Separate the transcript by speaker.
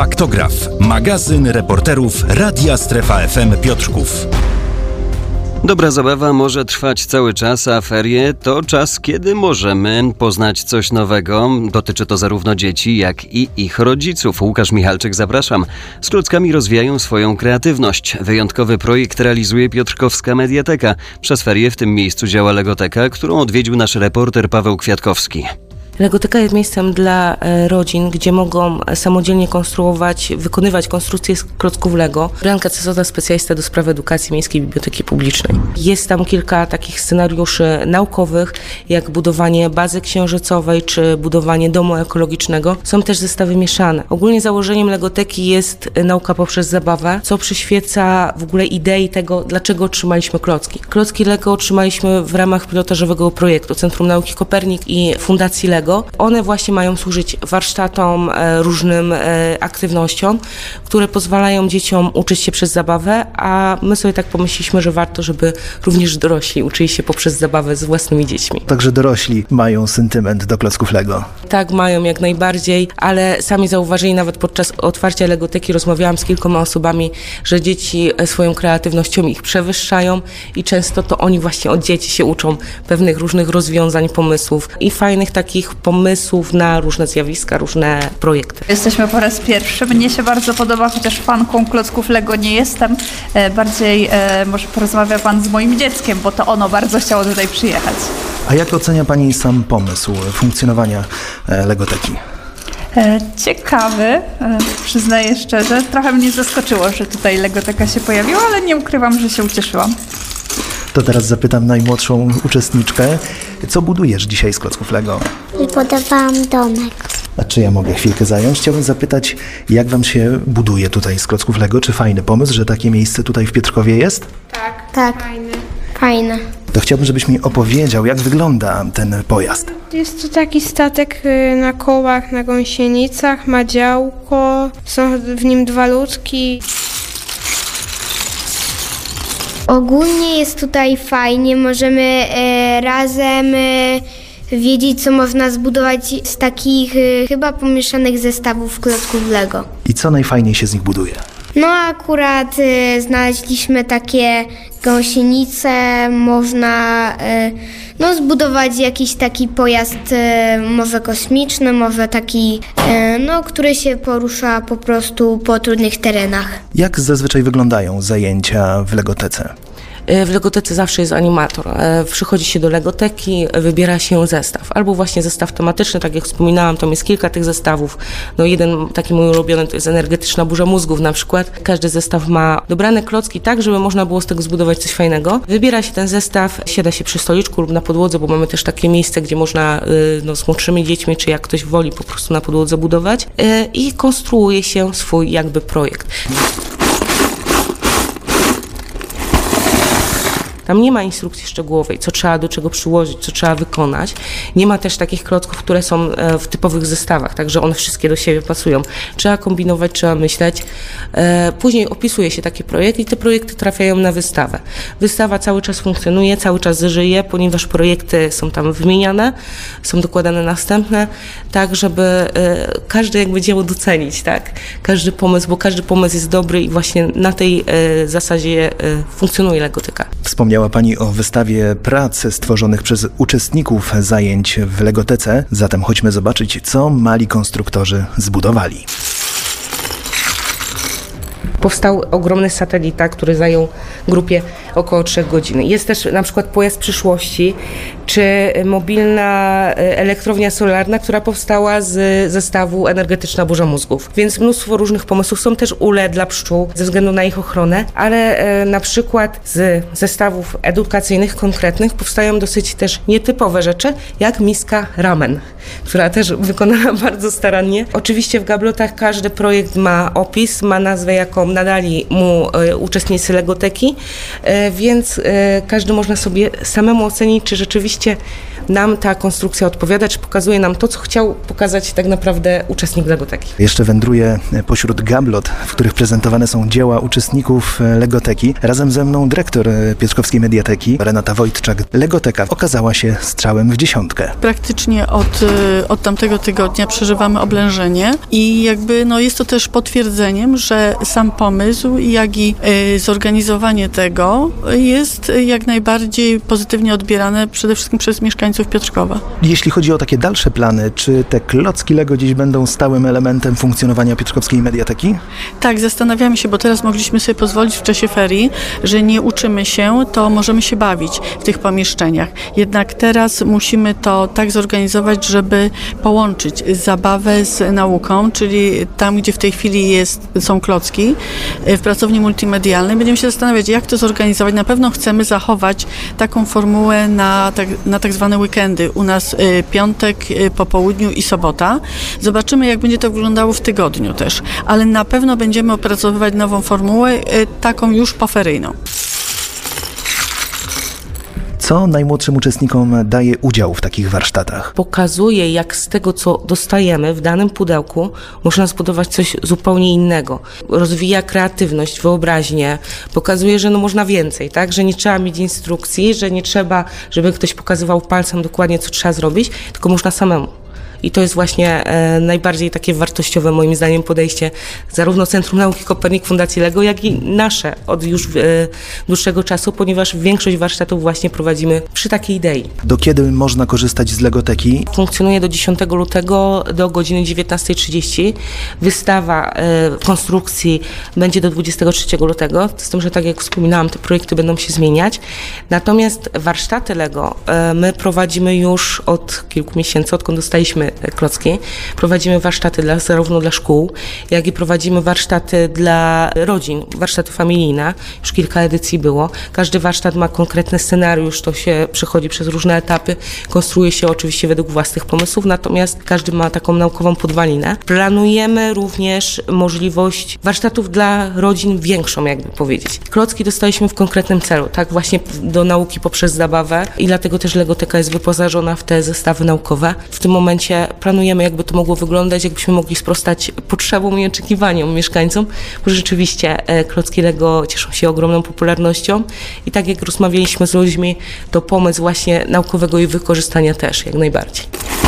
Speaker 1: Faktograf, magazyn reporterów Radia Strefa FM Piotrków.
Speaker 2: Dobra zabawa może trwać cały czas, a ferie to czas, kiedy możemy poznać coś nowego. Dotyczy to zarówno dzieci, jak i ich rodziców. Łukasz Michalczyk, zapraszam. Z klockami rozwijają swoją kreatywność. Wyjątkowy projekt realizuje Piotrkowska Mediateka. Przez ferie w tym miejscu działa Legoteka, którą odwiedził nasz reporter Paweł Kwiatkowski.
Speaker 3: Legoteka jest miejscem dla e, rodzin, gdzie mogą samodzielnie konstruować, wykonywać konstrukcje z klocków Lego. Blanka Cesota, specjalista do spraw edukacji Miejskiej Biblioteki Publicznej. Jest tam kilka takich scenariuszy naukowych, jak budowanie bazy księżycowej, czy budowanie domu ekologicznego. Są też zestawy mieszane. Ogólnie założeniem Legoteki jest nauka poprzez zabawę, co przyświeca w ogóle idei tego, dlaczego otrzymaliśmy klocki. Klocki Lego otrzymaliśmy w ramach pilotażowego projektu Centrum Nauki Kopernik i Fundacji Lego one właśnie mają służyć warsztatom, e, różnym e, aktywnościom, które pozwalają dzieciom uczyć się przez zabawę, a my sobie tak pomyśleliśmy, że warto, żeby również dorośli uczyli się poprzez zabawę z własnymi dziećmi.
Speaker 4: Także dorośli mają sentyment do klocków Lego.
Speaker 3: Tak, mają jak najbardziej, ale sami zauważyli nawet podczas otwarcia Legoteki, rozmawiałam z kilkoma osobami, że dzieci e, swoją kreatywnością ich przewyższają i często to oni właśnie od dzieci się uczą pewnych różnych rozwiązań, pomysłów i fajnych takich pomysłów na różne zjawiska, różne projekty.
Speaker 5: Jesteśmy po raz pierwszy. Mnie się bardzo podoba, chociaż fanką klocków Lego nie jestem. E, bardziej e, może porozmawia Pan z moim dzieckiem, bo to ono bardzo chciało tutaj przyjechać.
Speaker 4: A jak ocenia Pani sam pomysł funkcjonowania e, Legoteki?
Speaker 5: Ciekawy, przyznaję szczerze. Trochę mnie zaskoczyło, że tutaj Legoteka się pojawiła, ale nie ukrywam, że się ucieszyłam.
Speaker 4: To teraz zapytam najmłodszą uczestniczkę, co budujesz dzisiaj z klocków Lego?
Speaker 6: Budowałam domek.
Speaker 4: A czy ja mogę chwilkę zająć? Chciałbym zapytać, jak wam się buduje tutaj z klocków Lego? Czy fajny pomysł, że takie miejsce tutaj w Pietrkowie jest?
Speaker 6: Tak. Tak. Fajne. Fajne.
Speaker 4: To chciałbym, żebyś mi opowiedział, jak wygląda ten pojazd.
Speaker 7: Jest to taki statek y, na kołach, na gąsienicach, ma działko, są w nim dwa ludki.
Speaker 6: Ogólnie jest tutaj fajnie, możemy e, razem e, wiedzieć, co można zbudować z takich e, chyba pomieszanych zestawów klocków Lego.
Speaker 4: I co najfajniej się z nich buduje?
Speaker 6: No akurat e, znaleźliśmy takie gąsienice, można e, no, zbudować jakiś taki pojazd e, może kosmiczny, może taki, e, no, który się porusza po prostu po trudnych terenach.
Speaker 4: Jak zazwyczaj wyglądają zajęcia w Legotece?
Speaker 3: E, w Legotece zawsze jest animator. E, przychodzi się do Legoteki, wybiera się zestaw. Albo właśnie zestaw tematyczny, tak jak wspominałam, tam jest kilka tych zestawów. No jeden taki mój ulubiony to jest energetyczna burza mózgów na przykład. Każdy zestaw ma dobrane klocki tak, żeby można było z tego zbudować coś fajnego. Wybiera się ten zestaw, siada się przy stoliczku lub na podłodze, bo mamy też takie miejsce, gdzie można y, no, z młodszymi dziećmi, czy jak ktoś woli po prostu na podłodze budować y, i konstruuje się swój jakby projekt. Tam nie ma instrukcji szczegółowej, co trzeba do czego przyłożyć, co trzeba wykonać. Nie ma też takich klocków, które są e, w typowych zestawach, także one wszystkie do siebie pasują. Trzeba kombinować, trzeba myśleć. E, później opisuje się taki projekt i te projekty trafiają na wystawę. Wystawa cały czas funkcjonuje, cały czas żyje, ponieważ projekty są tam wymieniane, są dokładane następne, tak żeby e, każde jakby dzieło docenić, tak? Każdy pomysł, bo każdy pomysł jest dobry i właśnie na tej zasadzie funkcjonuje Legotyka.
Speaker 4: Wspomniał Wspomniała Pani o wystawie prac stworzonych przez uczestników zajęć w Legotece, zatem chodźmy zobaczyć, co mali konstruktorzy zbudowali.
Speaker 3: Powstał ogromny satelita, który zajął grupie około 3 godzin. Jest też na przykład pojazd przyszłości, czy mobilna e, elektrownia solarna, która powstała z zestawu energetyczna burza mózgów. Więc mnóstwo różnych pomysłów. Są też ule dla pszczół ze względu na ich ochronę, ale e, na przykład z zestawów edukacyjnych konkretnych powstają dosyć też nietypowe rzeczy, jak miska ramen, która też wykonana bardzo starannie. Oczywiście w gablotach każdy projekt ma opis, ma nazwę, jaką nadali mu e, uczestnicy Legoteki, więc każdy można sobie samemu ocenić, czy rzeczywiście nam ta konstrukcja odpowiada, czy pokazuje nam to, co chciał pokazać tak naprawdę uczestnik Legoteki.
Speaker 4: Jeszcze wędruję pośród gablot, w których prezentowane są dzieła uczestników Legoteki. Razem ze mną dyrektor Piotrkowskiej Mediateki, Renata Wojtczak. Legoteka okazała się strzałem w dziesiątkę.
Speaker 8: Praktycznie od, y, od tamtego tygodnia przeżywamy oblężenie i jakby no jest to też potwierdzeniem, że sam pomysł, jak i y, zorganizowanie tego jest jak najbardziej pozytywnie odbierane przede wszystkim przez mieszkańców Piotrkowa.
Speaker 4: Jeśli chodzi o takie dalsze plany, czy te klocki Lego dziś będą stałym elementem funkcjonowania Piotrkowskiej Mediateki?
Speaker 8: Tak, zastanawiamy się, bo teraz mogliśmy sobie pozwolić w czasie ferii, że nie uczymy się, to możemy się bawić w tych pomieszczeniach. Jednak teraz musimy to tak zorganizować, żeby połączyć zabawę z nauką, czyli tam, gdzie w tej chwili jest, są klocki, w pracowni multimedialnej. Będziemy się zastanawiać, jak to zorganizować. Na pewno chcemy zachować taką formułę na tak, na tak zwane weekendy. U nas y, piątek y, po południu i sobota. Zobaczymy, jak będzie to wyglądało w tygodniu też. Ale na pewno będziemy opracowywać nową formułę, y, taką już poferyjną.
Speaker 4: Co najmłodszym uczestnikom daje udział w takich warsztatach?
Speaker 3: Pokazuje, jak z tego, co dostajemy w danym pudełku, można zbudować coś zupełnie innego. Rozwija kreatywność, wyobraźnię, pokazuje, że no można więcej, tak? Że nie trzeba mieć instrukcji, że nie trzeba, żeby ktoś pokazywał palcem dokładnie, co trzeba zrobić, tylko można samemu. I to jest właśnie e, najbardziej takie wartościowe moim zdaniem podejście zarówno Centrum Nauki Kopernik Fundacji LEGO, jak i nasze od już e, dłuższego czasu, ponieważ większość warsztatów właśnie prowadzimy przy takiej idei.
Speaker 4: Do kiedy można korzystać z Legoteki?
Speaker 3: Funkcjonuje do 10 lutego do godziny 19.30. Wystawa e, konstrukcji będzie do 23 lutego, z tym, że tak jak wspominałam, te projekty będą się zmieniać. Natomiast warsztaty LEGO my prowadzimy już od kilku miesięcy, odkąd dostaliśmy klocki. Prowadzimy warsztaty dla, zarówno dla szkół, jak i prowadzimy warsztaty dla rodzin, warsztaty familijne. Już kilka edycji było. Każdy warsztat ma konkretny scenariusz, to się przechodzi przez różne etapy, konstruuje się oczywiście według własnych pomysłów, natomiast każdy ma taką naukową podwalinę. Planujemy również możliwość warsztatów dla rodzin większą, jakby powiedzieć. Klocki dostaliśmy w konkretnym celu, tak właśnie do nauki poprzez zabawę i dlatego też Legoteka jest wyposażona w te zestawy naukowe. W tym momencie planujemy, jakby to mogło wyglądać, jakbyśmy mogli sprostać potrzebom i oczekiwaniom mieszkańcom, bo rzeczywiście e, klocki Lego cieszą się ogromną popularnością i tak jak rozmawialiśmy z ludźmi, to pomysł właśnie naukowego i wykorzystania też jak najbardziej.